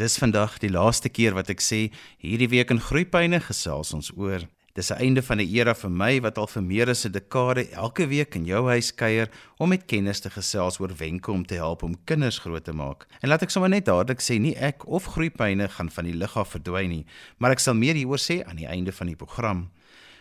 Dis vandag die laaste keer wat ek sê hierdie week in Groepyne gesels ons oor. Dis 'n einde van 'n era vir my wat al vir meer as 'n dekade elke week in jou huis kuier om met kennis te gesels oor wenke om te help om kinders groot te maak. En laat ek sommer net dadelik sê nie ek of Groepyne gaan van die lig af verdwyn nie, maar ek sal meer hieroor sê aan die einde van die program.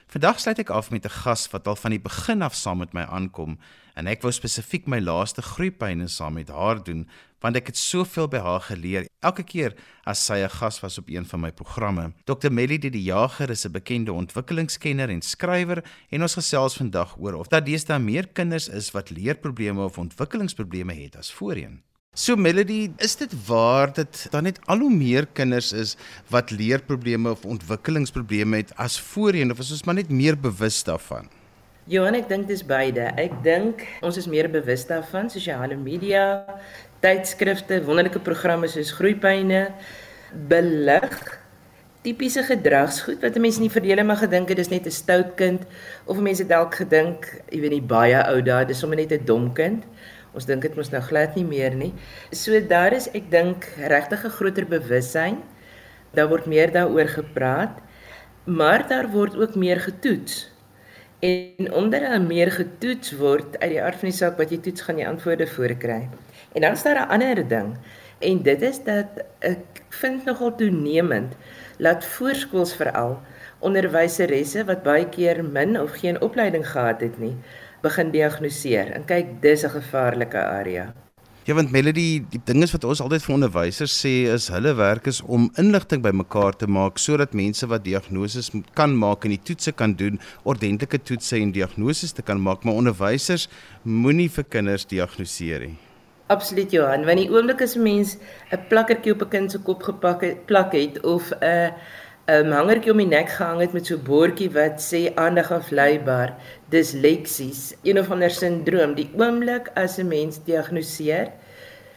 Vandag sluit ek af met 'n gas wat al van die begin af saam met my aankom en ek wou spesifiek my laaste groeipyne saam met haar doen want ek het soveel by haar geleer elke keer as sy 'n gas was op een van my programme. Dr Melody die Jager is 'n bekende ontwikkelingskenner en skrywer en ons gesels vandag oor of daar deesdae meer kinders is wat leerprobleme of ontwikkelingsprobleme het as voorheen. So Melody, is dit waar dat daar net al hoe meer kinders is wat leerprobleme of ontwikkelingsprobleme het as voorheen of is ons maar net meer bewus daarvan? Johan, ek dink dis beide. Ek dink ons is meer bewus daarvan, sosiale media, tydskrifte, wonderlike programme soos Groepyne, belig tipiese gedragsgoed wat mense nie verdele maar gedink het dis net 'n stout kind of mense dalk gedink, jy weet nie baie ou daai, dis sommer net 'n dom kind. Ons dink dit mos nou glad nie meer nie. So daar is ek dink regtig 'n groter bewussyn. Daar word meer daaroor gepraat, maar daar word ook meer getoets. En omdat daar meer getoets word uit die aard van die saak wat jy toets gaan jy antwoorde voorkry. En dan is daar 'n ander ding en dit is dat ek vind nogal toenemend laat voorskools veral onderwyseresse wat baie keer min of geen opleiding gehad het nie begin diagnoseer. En kyk, dis 'n gevaarlike area. Ja, want Melody, die ding is wat ons altyd vir onderwysers sê is hulle werk is om inligting bymekaar te maak sodat mense wat diagnoses kan maak en die toetse kan doen, ordentlike toetse en diagnoses te kan maak, maar onderwysers moenie vir kinders diagnoseer nie. Absoluut Johan, want die oomblik as 'n mens 'n plakkertjie op 'n kind se kop gepak het, plak het of 'n 'n hangertjie om die nek gehang het met so 'n bordjie wat sê aandag afleibaar, disleksies, een of ander sindroom, die oomblik as 'n mens diagnoseer,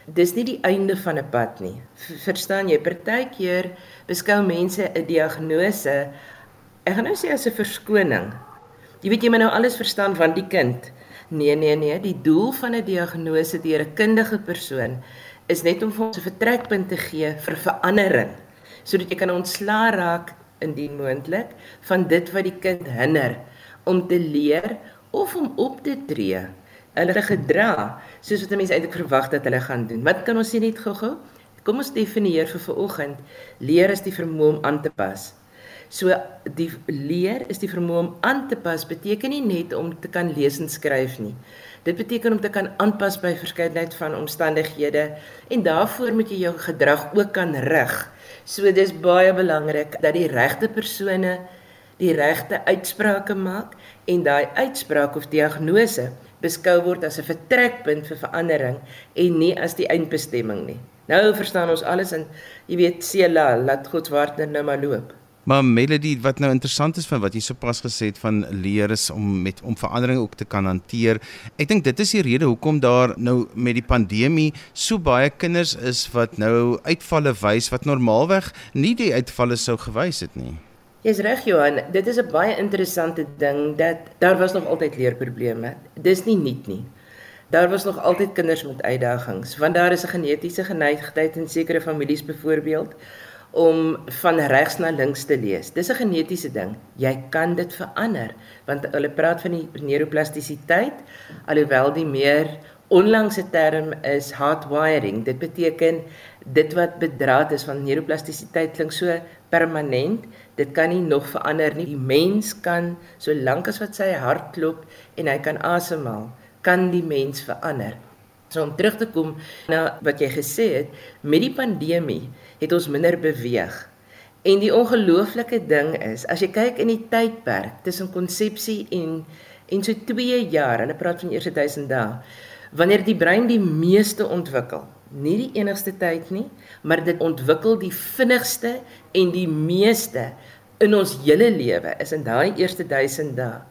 dis nie die einde van 'n pad nie. Verstaan jy? Partykeer beskou mense 'n diagnose ek gaan nou sê as 'n verskoning. Jy weet jy moet nou alles verstaan van die kind. Nee, nee, nee, die doel van 'n diagnose deur 'n kundige persoon is net om vir ons 'n vertrekpunt te gee vir verandering sodat jy kan ontslaa raak indien moontlik van dit wat die kind hinder om te leer of om op te tree. Hulle gedra soos wat mense eintlik verwag dat hulle gaan doen. Wat kan ons sien net gou-gou? Kom ons definieer vir vanoggend. Leer is die vermoë om aan te pas. So die leer is die vermoë om aan te pas beteken nie net om te kan lees en skryf nie. Dit beteken om te kan aanpas by verskeidenheid van omstandighede en daarvoor moet jy jou gedrag ook kan rig. So dis baie belangrik dat die regte persone die regte uitsprake maak en daai uitspraak of diagnose beskou word as 'n vertrekpunt vir verandering en nie as die eindbestemming nie. Nou verstaan ons alles en jy weet Sela, laat God se hart nou maar loop. Maar Melody, wat nou interessant is van wat jy sopas gesê het van leer is om met om verandering ook te kan hanteer. Ek dink dit is die rede hoekom daar nou met die pandemie so baie kinders is wat nou uitvalle wys wat normaalweg nie die uitvalle sou gewys het nie. Jy's reg Johan, dit is 'n baie interessante ding dat daar was nog altyd leerprobleme. Dis nie nuut nie. Daar was nog altyd kinders met uitdagings, want daar is 'n genetiese geneigtheid in sekere families byvoorbeeld om van regs na links te lees. Dis 'n genetiese ding. Jy kan dit verander want hulle praat van die neuroplastisiteit alhoewel die meer onlangse term is hardwiring. Dit beteken dit wat bedraad is van neuroplastisiteit klink so permanent. Dit kan nie nog verander nie. Die mens kan solank as wat sy hart klop en hy kan asemhaal, kan die mens verander. So om terug te kom na wat jy gesê het, met die pandemie het ons minder beweeg. En die ongelooflike ding is, as jy kyk in die tydperk tussen konsepsie en en so 2 jaar, hulle praat van eers 1000 dae, wanneer die brein die meeste ontwikkel, nie die enigste tyd nie, maar dit ontwikkel die vinnigste en die meeste in ons hele lewe is in daai eerste 1000 dae.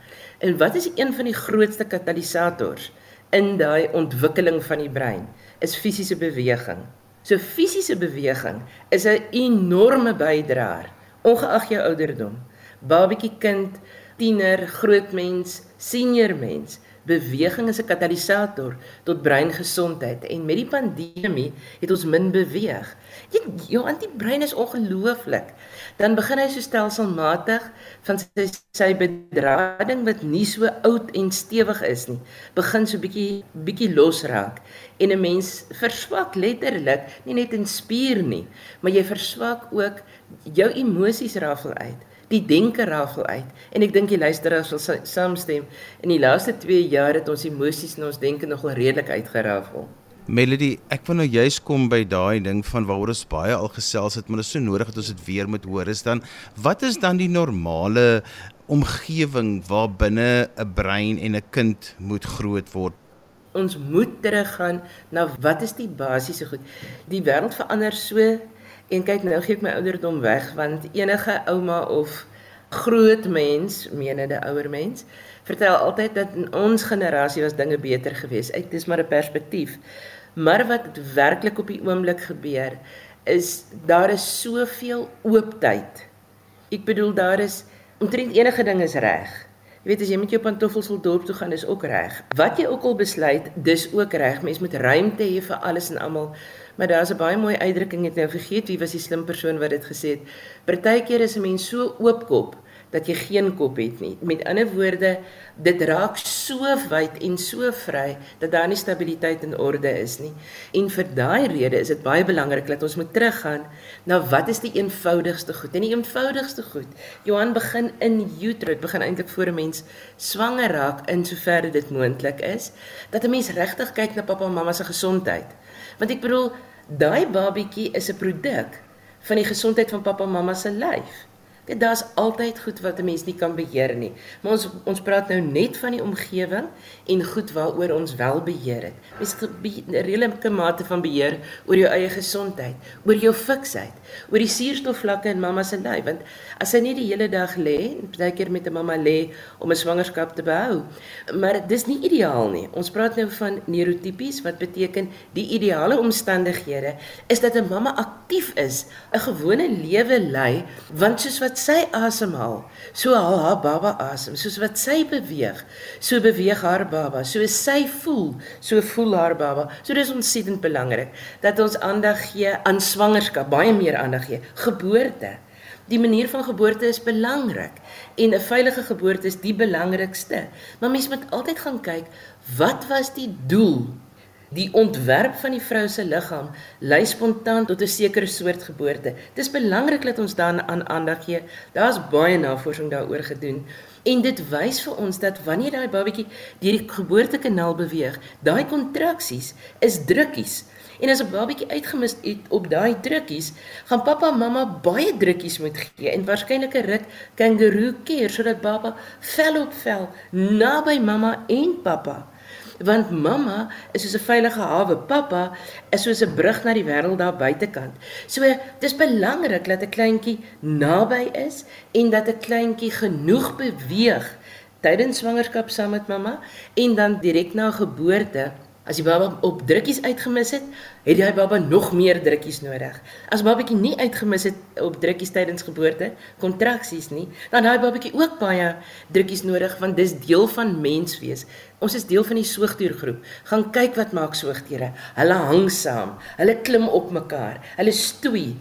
En wat is een van die grootste katalisators? In daai ontwikkeling van die brein is fisiese beweging. So fisiese beweging is 'n enorme bydraer ongeag jou ouderdom. Babietjie kind, tiener, groot mens, senior mens. Beweging is 'n katalisator tot breingesondheid en met die pandemie het ons min beweeg. Jy jou antibrein is ongelooflik. Dan begin hy so stelselmatig van sy sy bedrading wat nie so oud en stewig is nie, begin so bietjie bietjie losraak en 'n mens verswak letterlik, nie net in spier nie, maar jy verswak ook jou emosies raffel uit die denke rafel uit en ek dink die luisteraars sal saamstem in die laaste 2 jaar het ons emosies en ons denke nogal redelik uitgerafel. Melody, ek wil nou juist kom by daai ding van waaroor ons baie al gesels het, maar dit is so nodig dat ons dit weer moet hoor. Is dan wat is dan die normale omgewing waar binne 'n brein en 'n kind moet groot word? Ons moet teruggaan na wat is die basiese goed. Die wêreld verander so En kyk nou gee ek my ouderdom weg want enige ouma of groot mens, menende ouer mens, vertel altyd dat in ons generasie was dinge beter geweest. Dit is maar 'n perspektief. Maar wat werklik op die oomblik gebeur is daar is soveel oop tyd. Ek bedoel daar is omtrent enige ding is reg. Jy weet as jy met jou pantoffels wil dorp toe gaan is ook reg. Wat jy ook al besluit, dis ook reg. Mens moet ruimte hê vir alles en almal. Maar daar's 'n baie mooi uitdrukking het nou vergeet wie was die slim persoon wat dit gesê het. Partykeer is 'n mens so oopkop dat jy geen kop het nie. Met ander woorde, dit raak so wyd en so vry dat daar nie stabiliteit en orde is nie. En vir daai rede is dit baie belangrik dat ons moet teruggaan na wat is die eenvoudigste goed? En die eenvoudigste goed, Johan begin in utero, begin eintlik voor 'n mens swanger raak in soverre dit moontlik is, dat 'n mens regtig kyk na pappa en mamma se gesondheid. Want ek bedoel, daai babietjie is 'n produk van die gesondheid van pappa en mamma se lyf. Dit daar's altyd goed wat 'n mens nie kan beheer nie. Maar ons ons praat nou net van die omgewing en goed waaroor ons wel beheer het. Mens redelike mate van beheer oor jou eie gesondheid, oor jou fiksheid, oor die suurstofvlakke in mamma se lyf, want as sy nie die hele dag lê, baie keer met 'n mamma lê om 'n swangerskap te behou, maar dis nie ideaal nie. Ons praat nou van neurotipies wat beteken die ideale omstandighede is dat 'n mamma aktief is, 'n gewone lewe lei, want soos wat sy asemhaal, so haal haar baba asem, soos wat sy beweeg, so beweeg haar baba, so sy voel, so voel haar baba. So dis ontsettend belangrik dat ons aandag gee aan swangerskap, baie meer aandag gee, geboorte. Die manier van geboorte is belangrik en 'n veilige geboorte is die belangrikste. Maar mens moet altyd gaan kyk, wat was die doel Die ontwerp van die vrou se liggaam lei spontaan tot 'n sekere soort geboorte. Dis belangrik dat ons dan aan aandag gee. Daar's baie navorsing daaroor gedoen en dit wys vir ons dat wanneer daai babatjie deur die geboortekanaal beweeg, daai kontraksies is drukkies. En as 'n babatjie uitgemis het op daai drukkies, gaan pappa en mamma baie drukkies moet gee en waarskynlik 'n ruk kangaroo keer sodat baba vel op vel naby mamma en pappa want mamma is soos 'n veilige hawe, pappa is soos 'n brug na die wêreld daar buitekant. So dis belangrik dat 'n kleintjie naby is en dat 'n kleintjie genoeg beweeg tydens swangerskap saam met mamma en dan direk na geboorte As die baba op drukkies uitgemis het, het die baba nog meer drukkies nodig. As babatjie nie uitgemis het op drukkies tydens geboorte, kontraksies nie, dan daai babatjie ook baie drukkies nodig want dis deel van menswees. Ons is deel van die soogdiergroep. Gaan kyk wat maak soogdiere. Hulle hang saam. Hulle klim op mekaar. Hulle stoei.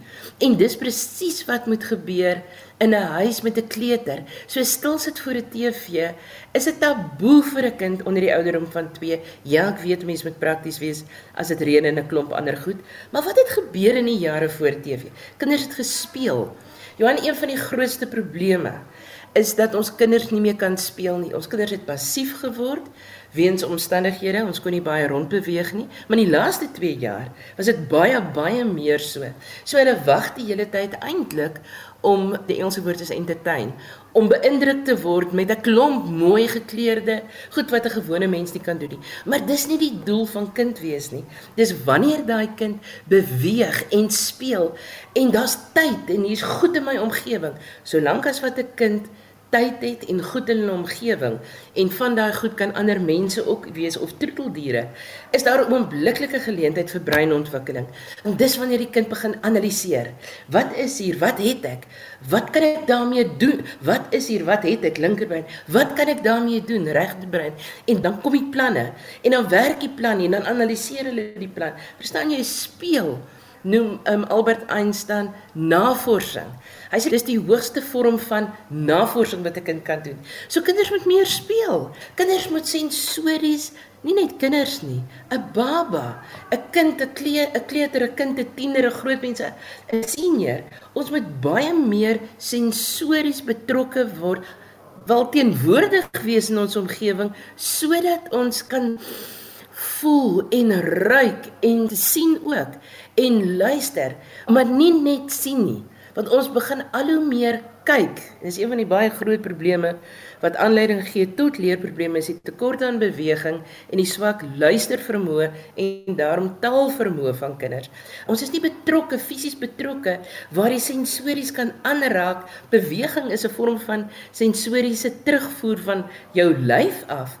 En dis presies wat moet gebeur in 'n huis met 'n kleuter. So stil sit voor 'n TV, is dit taboe vir 'n kind onder die ouderdom van 2. Ja, ek weet mense moet prakties wees as dit reën en 'n klomp ander goed, maar wat het gebeur in die jare voor TV? Kinders het gespeel. Johan, een van die grootste probleme is dat ons kinders nie meer kan speel nie. Ons kinders het passief geword weens omstandighede. Ons kon nie baie rondbeweeg nie, maar in die laaste 2 jaar was dit baie baie meer so. So hulle wag die hele tyd eintlik om die Engelse woord is entertain om beïndruk te word met 'n klomp mooi gekleurde goed wat 'n gewone mens nie kan doen nie. Maar dis nie die doel van kind wees nie. Dis wanneer daai kind beweeg en speel en daar's tyd en hier's goed in my omgewing. Solank as wat 'n kind tyd het en goed in hulle omgewing en van daai goed kan ander mense ook wees of troeteldiere, is daar 'n oombliklike geleentheid vir breinontwikkeling. En dis wanneer die kind begin analiseer. Wat is hier? Wat het ek? Wat kan ek daarmee doen? Wat is hier? Wat het ek linkerbrein? Wat kan ek daarmee doen regterbrein? En dan kom die planne en dan werk die plan en dan analiseer hulle die plan. Verstaan jy? Speel noem um, Albert Einstein navorsing. Hy sê dis die hoogste vorm van navorsing wat 'n kind kan doen. So kinders moet meer speel. Kinders moet sensories, nie net kinders nie, 'n baba, 'n kind, 'n kleur, 'n kleuter, 'n kind, 'n tiener, 'n groot mens, 'n senior. Ons moet baie meer sensories betrokke word, wel teenwoordig wees in ons omgewing sodat ons kan voel en ruik en sien ook en luister, maar nie net sien nie, want ons begin al hoe meer kyk. Dis een van die baie groot probleme wat aanleiding gee tot leerprobleme is die tekort aan beweging en die swak luistervermoë en daarom taalvermoë van kinders. Ons is nie betrokke fisies betrokke waar die sensories kan aanraak. Beweging is 'n vorm van sensoriese terugvoer van jou lyf af.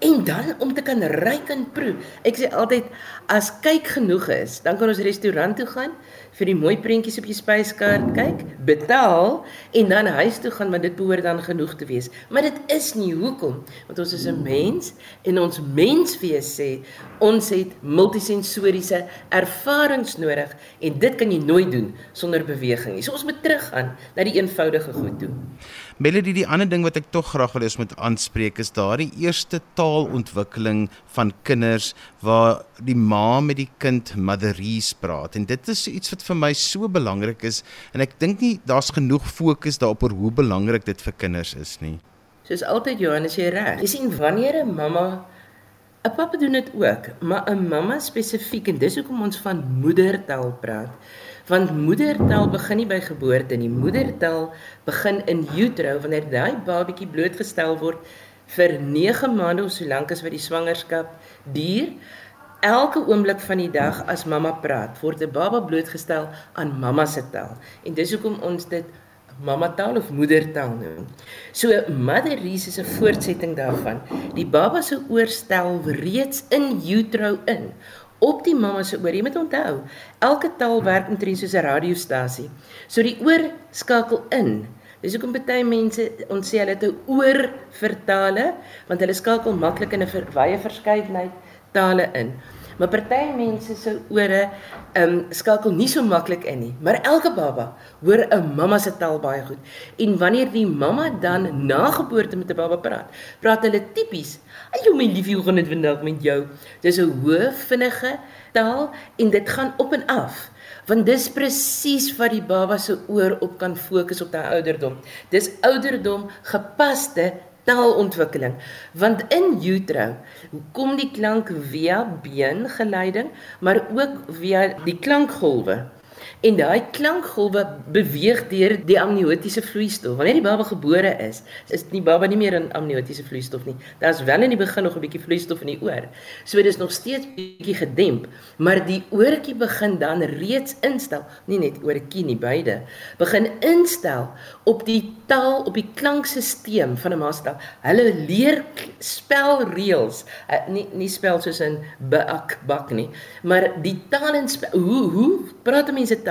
En dan om te kan ryk en proe. Ek sê altyd as kyk genoeg is, dan kan ons restaurant toe gaan vir die mooi prentjies op die spyskaart kyk, betaal en dan huis toe gaan want dit behoort dan genoeg te wees. Maar dit is nie hoekom? Want ons is 'n mens en ons menswees sê ons het multisensoriese ervarings nodig en dit kan jy nooit doen sonder beweging nie. So ons moet teruggaan na die eenvoudige goed toe. Melody, die ander ding wat ek tog graag wil hê ons moet aanspreek is daardie eerste taalontwikkeling van kinders waar die ma met die kind motheries praat en dit is iets wat vir my so belangrik is en ek dink nie daar's genoeg fokus daarop oor hoe belangrik dit vir kinders is nie. Soos altyd Johannes jy reg. Jy sien wanneer 'n mamma 'n pappa doen dit ook, maar 'n mamma spesifiek en dis hoekom ons van moedertaal praat want moedertaal begin nie by geboorte nie. Moedertaal begin in utero wanneer daai babatjie blootgestel word vir 9 maande of so lank as wat die swangerskap duur. Elke oomblik van die dag as mamma praat, word 'n baba blootgestel aan mamma se taal. En dis hoekom ons dit mamma taal of moedertaal noem. So motheries is 'n voortsetting daarvan. Die baba se oorstel reeds in utero in op die mamma se oor. Jy moet onthou, elke taal werk omtrent soos 'n radiostasie. So die oor skakel in. Dis hoekom baie mense ons sê hulle het 'n oor vertale want hulle skakel maklik in 'n wye verskeidenheid tale in. Maar party mense se ore ehm um, skakel nie so maklik in nie. Maar elke baba hoor 'n mamma se taal baie goed. En wanneer die mamma dan na geboorte met 'n baba praat, praat hulle tipies: "Ag jou my liefie, hoe gaan dit vandag met jou?" Dis 'n hoë vinnige taal en dit gaan op en af want dis presies wat die baba se oor op kan fokus op daai ouderdom. Dis ouderdom gepaste taalontwikkeling want in utero kom die klank via beengeleiding maar ook via die klankgolwe En daai klankgolwe beweeg deur die amniotiese vloeistof. Wanneer die baba gebore is, is die baba nie meer in amniotiese vloeistof nie. Daar's wel in die begin nog 'n bietjie vloeistof in die oor. So dit is nog steeds bietjie gedemp, maar die oortjie begin dan reeds instel, nie net oortjie nie, beide. Begin instel op die taal, op die klankstelsel van 'n master. Hulle leer spelreëls, uh, nie nie spel soos in bak bak nie, maar die taal en spel, hoe hoe praat mense taal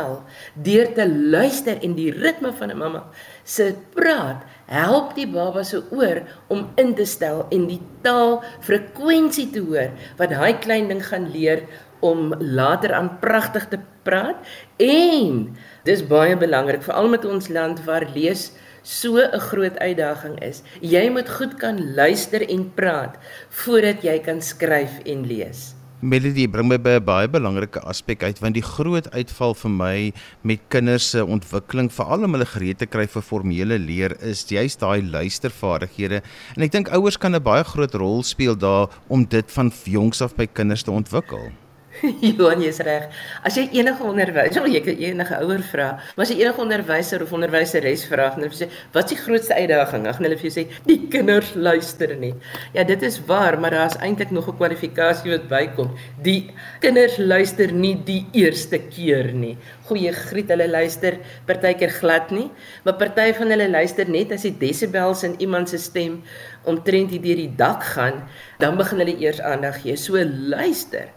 deur te luister en die ritme van 'n mamma se praat help die baba se oor om in te stel en die taal frekwensie te hoor wat daai klein ding gaan leer om later aan pragtig te praat en dis baie belangrik veral met ons land waar lees so 'n groot uitdaging is. Jy moet goed kan luister en praat voordat jy kan skryf en lees. Melody bring my by 'n baie belangrike aspek uit want die groot uitval vir my met kinders se ontwikkeling veral om hulle gereed te kry vir formele leer is juist daai luistervaardighede en ek dink ouers kan 'n baie groot rol speel daar om dit van jongs af by kinders te ontwikkel. Johan, jy's reg. As jy enige onderwyser, jy kan enige ouer vra, maar as jy enige onderwyser of onderwyseres vra, dan sê, "Wat is die grootste uitdaging?" Dan gaan hulle vir jou sê, "Die kinders luister nie." Ja, dit is waar, maar daar's eintlik nog 'n kwalifikasie wat bykom. Die kinders luister nie die eerste keer nie. Goeie griet, hulle luister partykeer glad nie, maar party van hulle luister net as die desibels in iemand se stem omtrent hier deur die dak gaan, dan begin hulle eers aandag gee. So luister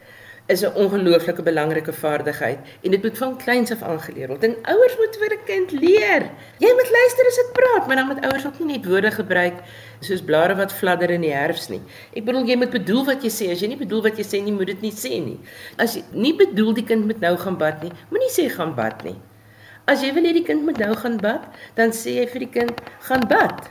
is 'n ongelooflike belangrike vaardigheid en dit moet van kleins af aangeleer word. En ouers moet vir 'n kind leer. Jy moet luister as dit praat, maar dan moet ouers ook nie net woorde gebruik soos blare wat fladder in die herfs nie. Ek bedoel jy moet bedoel wat jy sê. As jy nie bedoel wat jy sê nie, moet dit nie sê nie. As jy nie bedoel die kind moet nou gaan bad nie, moenie sê gaan bad nie. As jy wil hê die kind moet nou gaan bad, dan sê jy vir die kind gaan bad.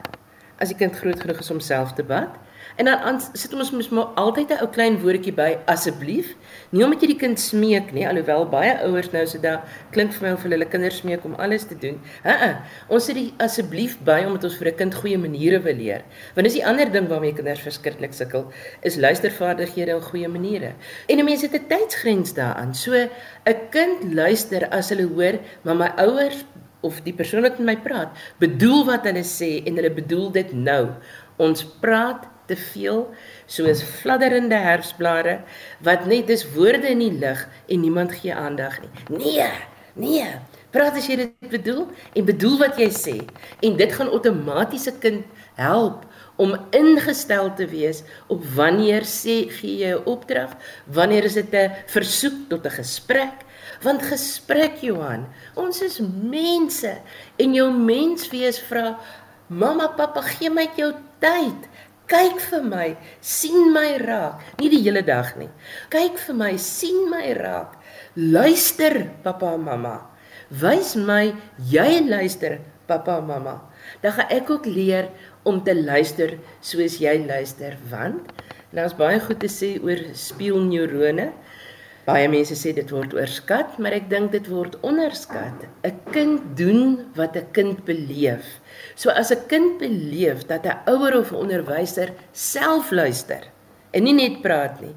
As die kind groot genoeg is om self te bad, En dan sit ons mos altyd 'n ou klein woordjie by asseblief. Nie omdat jy die kind smeek nie, alhoewel baie ouers nou so da klink vir my of hulle kinders smeek om alles te doen. Hæ? Ons sit die asseblief by omdat ons vir 'n kind goeie maniere wil leer. Want dis die ander ding waarmee kinders verskriklik sukkel, is luistervaardighede en goeie maniere. En 'n mens het 'n tydsgrens daaraan. So 'n kind luister as hulle hoor, maar my ouers of die persoon wat met my praat, bedoel wat hulle sê en hulle bedoel dit nou. Ons praat te veel soos fladderende herfsblare wat net dis woorde in die lug en niemand gee aandag nie. Nee, nee. Praat as jy dit bedoel en bedoel wat jy sê en dit gaan outomaties 'n kind help om ingestel te wees op wanneer sê gee jy 'n opdrag, wanneer is dit 'n versoek tot 'n gesprek? Want gesprek Johan, ons is mense en jou menswees vra mamma, pappa, gee my jou tyd kyk vir my, sien my raak, nie die hele dag nie. Kyk vir my, sien my raak. Luister, pappa en mamma. Wys my jy luister, pappa en mamma. Dan gaan ek ook leer om te luister soos jy luister, want daar's baie goed te sê oor spieelneurone. Baie mense sê dit word oorskat, maar ek dink dit word onderskat. 'n Kind doen wat 'n kind beleef. So as 'n kind beleef dat 'n ouer of 'n onderwyser self luister en nie net praat nie,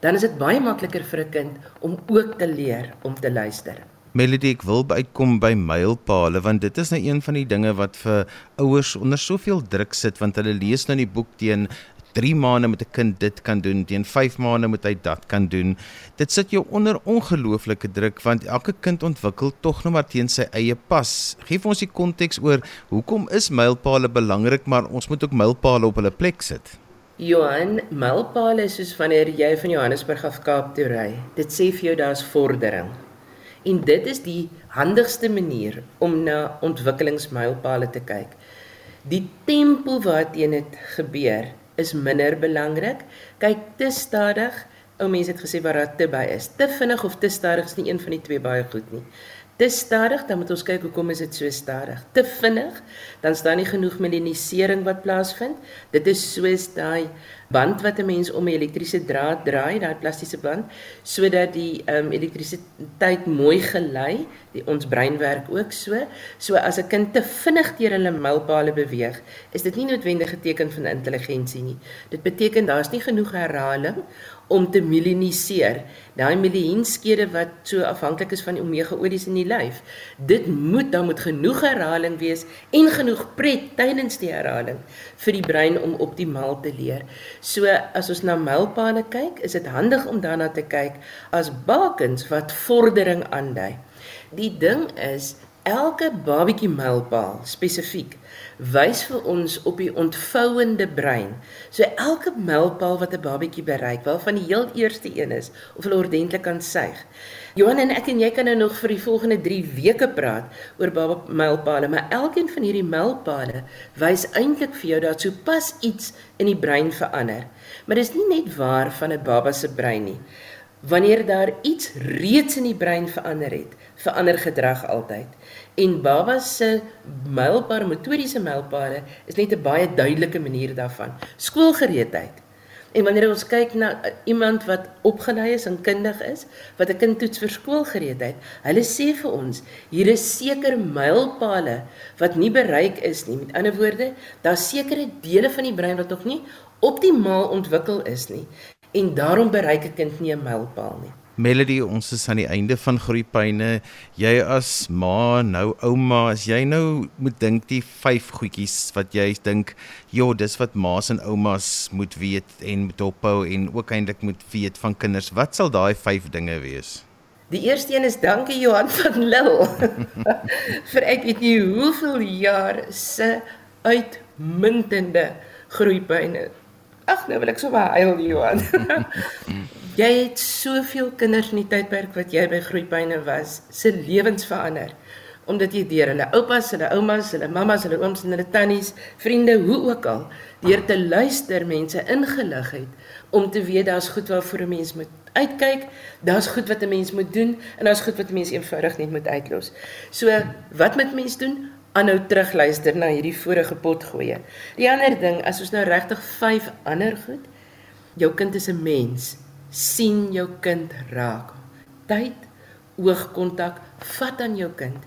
dan is dit baie makliker vir 'n kind om ook te leer om te luister. Melody, ek wil uitkom by mylpale want dit is nou een van die dinge wat vir ouers onder soveel druk sit want hulle lees nou die boek teen 3 maande met 'n kind dit kan doen, teen 5 maande moet hy dat kan doen. Dit sit jou onder ongelooflike druk want elke kind ontwikkel tog nog maar teen sy eie pas. Geef ons die konteks oor hoekom is mylpale belangrik, maar ons moet ook mylpale op hulle plek sit. Johan, mylpale is soos wanneer jy van Johannesburg af Kaap toe ry. Dit sê vir jou daar's vordering. En dit is die handigste manier om na ontwikkelingsmylpale te kyk. Die tempo waarteen dit gebeur is minder belangrik. Kyk te stadig. Ou mense het gesê wat daar te by is. Te vinnig of te stadig is nie een van die twee baie goed nie. Te stadig, dan moet ons kyk hoekom is dit so stadig. Te vinnig, dan staan nie genoeg melanisering wat plaasvind. Dit is soos daai band wat 'n mens om 'n elektriese draad draai, daai plastiese band, sodat die um, elektrisiteit mooi gelei. Die ons brein werk ook so. So as 'n kind te vinnig deur hulle mylpale beweeg, is dit nie noodwendig 'n teken van intelligensie nie. Dit beteken daar's nie genoeg herhaling om te melaniseer. Daai melienskede wat so afhanklik is van die omega-olies in die lyf. Dit moet dan moet genoeg herhaling wees en genoeg pret tydens die herhaling vir die brein om optimaal te leer. So as ons na mylpale kyk, is dit handig om daarna te kyk as bakens wat vordering aandui. Die ding is elke babatjie mylpaal spesifiek wys vir ons op die ontvouende brein. So elke mylpaal wat 'n babatjie bereik, wel van die heel eerste een is of hulle ordentlik kan suig. Johan en ek en jy kan nou nog vir die volgende 3 weke praat oor baba mylpale, maar elkeen van hierdie mylpale wys eintlik vir jou dat sopas iets in die brein verander. Maar dis nie net waar van 'n baba se brein nie. Wanneer daar iets reeds in die brein verander het, verander gedrag altyd. En baba se mylpare metodiese mylpare is net 'n baie duidelike manier daarvan. Skoolgereedheid En wanneer ons kyk na uh, iemand wat opgelei is en kundig is, wat 'n kind toets vir skoolgereedheid, hulle sê vir ons, hier is seker mylpale wat nie bereik is nie. Met ander woorde, daar's sekere dele van die brein wat nog nie optimaal ontwikkel is nie en daarom bereik 'n kind nie 'n mylpaal nie. Melody, ons is aan die einde van groeipyne. Jy as ma, nou ouma, as jy nou moet dink die vyf goedjies wat jy dink, ja, dis wat ma's en oumas moet weet en moet ophou en ook eintlik moet weet van kinders. Wat sal daai vyf dinge wees? Die eerste een is dankie Johan van Lille. vir ek weet nie hoeveel jaar se uitmuntende groeipyne. Ag nou wil ek sommer huil Johan. jy het soveel kinders in die tydperk wat jy by groeipyne was, se lewens verander omdat jy deur hulle oupas, hulle oumas, hulle mammas, hulle ooms en hulle tannies, vriende, hoe ook al, deur te luister mense ingelig het om te weet daar's goed waarvoor 'n mens moet uitkyk, daar's goed wat 'n mens moet doen en daar's goed wat 'n mens eenvoudig net moet uitlos. So, wat moet mens doen? Aanhou terugluister na hierdie vorige pot gooi. Die ander ding, as ons nou regtig 5 ander goed, jou kind is 'n mens. sien jou kind raak. Tyd, oogkontak, vat aan jou kind.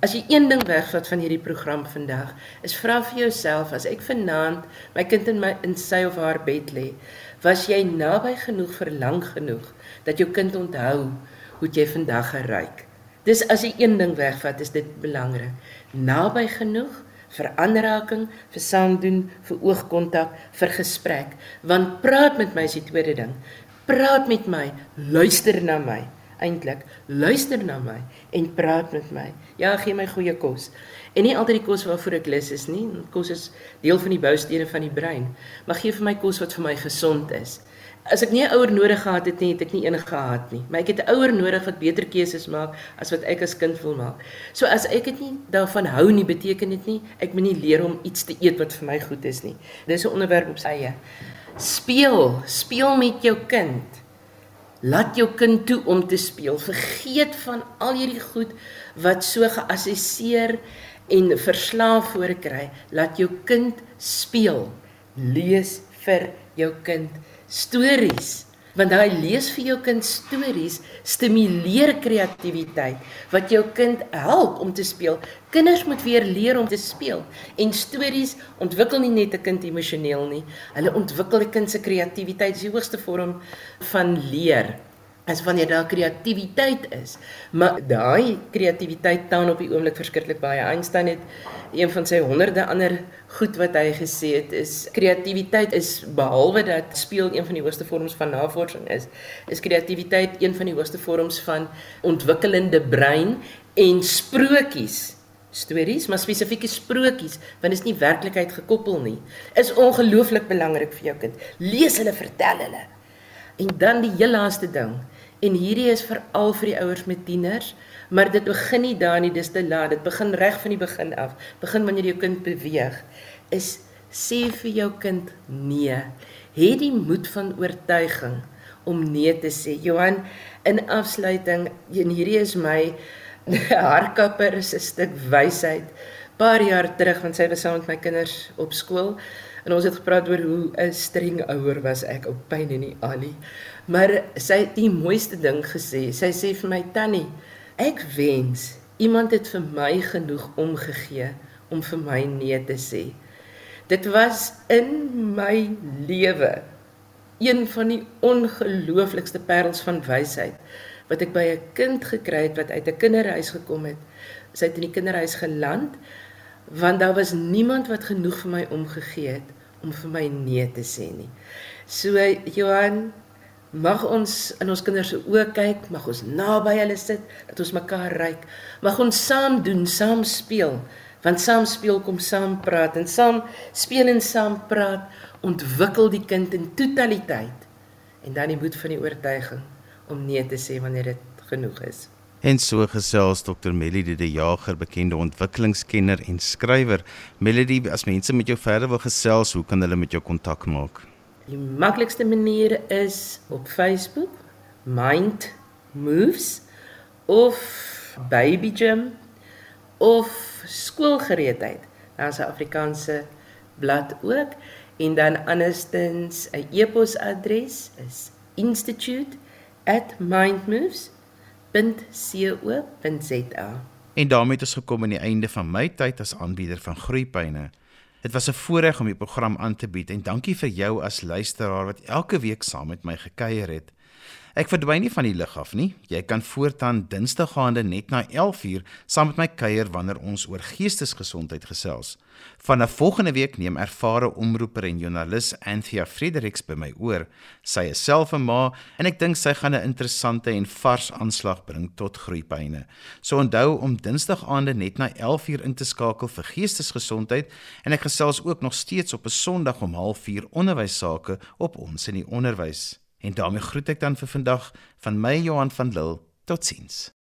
As jy een ding wegvat van hierdie program vandag, is vra vir jouself as ek vanaand my kind in my in sy of haar bed lê, was jy naby genoeg vir lank genoeg dat jou kind onthou hoe jy vandag geryk. Dis as jy een ding wegvat, is dit belangrik. Naby genoeg vir aanraking, vir saamdoen, vir oogkontak, vir gesprek, want praat met my is die tweede ding. Praat met my, luister na my eintlik luister na my en praat met my. Ja, gee my goeie kos. En nie altyd die kos waarvoor ek lus is nie. Kos is deel van die boustene van die brein. Maar gee vir my kos wat vir my gesond is. As ek nie 'n ouer nodig gehad het nie, het ek nie enige gehad nie. Maar ek het 'n ouer nodig wat beter keuses maak as wat ek as kind wil maak. So as ek dit nie daarvan hou nie, beteken dit nie ek moet nie leer om iets te eet wat vir my goed is nie. Dis 'n onderwerp op sy eie. Speel, speel met jou kind. Laat jou kind toe om te speel. Vergeet van al hierdie goed wat so geassesseer en verslaaf voorkry. Laat jou kind speel. Lees vir jou kind stories. Want hy lees vir jou kind stories stimuleer kreatiwiteit wat jou kind help om te speel. Kinders moet weer leer om te speel. En stories ontwikkel nie net 'n kind emosioneel nie. Hulle ontwikkel 'n kind se kreatiwiteit die hoogste vorm van leer as wanneer daar kreatiwiteit is. Maar daai kreatiwiteit taan op die oomblik verskriklik baie. Einstein het een van sy honderde ander goed wat hy gesê het is kreatiwiteit is behalwe dat speel een van die hoogste vorms van navorsing is, is kreatiwiteit een van die hoogste vorms van ontwikkelende brein en sprokies stories maar spesifieke sprokies want dit is nie werklikheid gekoppel nie is ongelooflik belangrik vir jou kind lees hulle vertel hulle en dan die heel laaste ding En hierdie is veral vir die ouers met tieners, maar dit begin nie daar nie, dis te laat. Dit begin reg van die begin af. Begin wanneer jou kind beweeg. Is sê vir jou kind nee. Het die moed van oortuiging om nee te sê. Johan, in afsluiting, en hierdie is my harkapper is 'n stuk wysheid. Paar jaar terug, want sy was saam met my kinders op skool, en ons het gepraat oor hoe 'n streng ouer was ek op pyn en nie alie. Maar sy het die mooiste ding gesê. Sy sê vir my tannie, ek wens iemand het vir my genoeg omgegee om vir my nee te sê. Dit was in my lewe een van die ongelooflikste parels van wysheid wat ek by 'n kind gekry het wat uit 'n kinderhuis gekom het. Sy het in die kinderhuis geland want daar was niemand wat genoeg vir my omgegee het om vir my nee te sê nie. So Johan, Mag ons in ons kinders se oë kyk, mag ons naby hulle sit, dat ons mekaar ryk. Mag ons saam doen, saam speel, want saam speel kom saam praat en saam speel en saam praat ontwikkel die kind in totaliteit. En dan die moed van die oortuiging om nee te sê wanneer dit genoeg is. En so gesels Dr. Melody de Jager, bekende ontwikkelingskenner en skrywer. Melody, as mense met jou verder wil gesels, hoe kan hulle met jou kontak maak? Die maklikste manier is op Facebook Mind Moves of Baby Gym of skoolgereedheid. Daar's 'n Afrikaanse blad ook en dan anderstens 'n e-posadres is institute@mindmoves.co.za. En daarmee het ons gekom aan die einde van my tyd as aanbieder van Groeipyne. Dit was 'n voorreg om die program aan te bied en dankie vir jou as luisteraar wat elke week saam met my gekuier het. Ek verdwyn nie van die lig af nie. Jy kan voortaan Dinsdagaande net na 11uur saam met my kuier wanneer ons oor geestesgesondheid gesels. Vanaf volgende week neem ervare omroeper en joernalis Anthea Fredericks by my oor. Sy is self 'n ma en ek dink sy gaan 'n interessante en vars aanslag bring tot groeipyne. So onthou om Dinsdagaande net na 11uur in te skakel vir geestesgesondheid en ek gesels ook nog steeds op 'n Sondag om 04:30 onderwys sake op ons in die onderwys. En daarmee groet ek dan vir vandag van my Johan van Lille. Totsiens.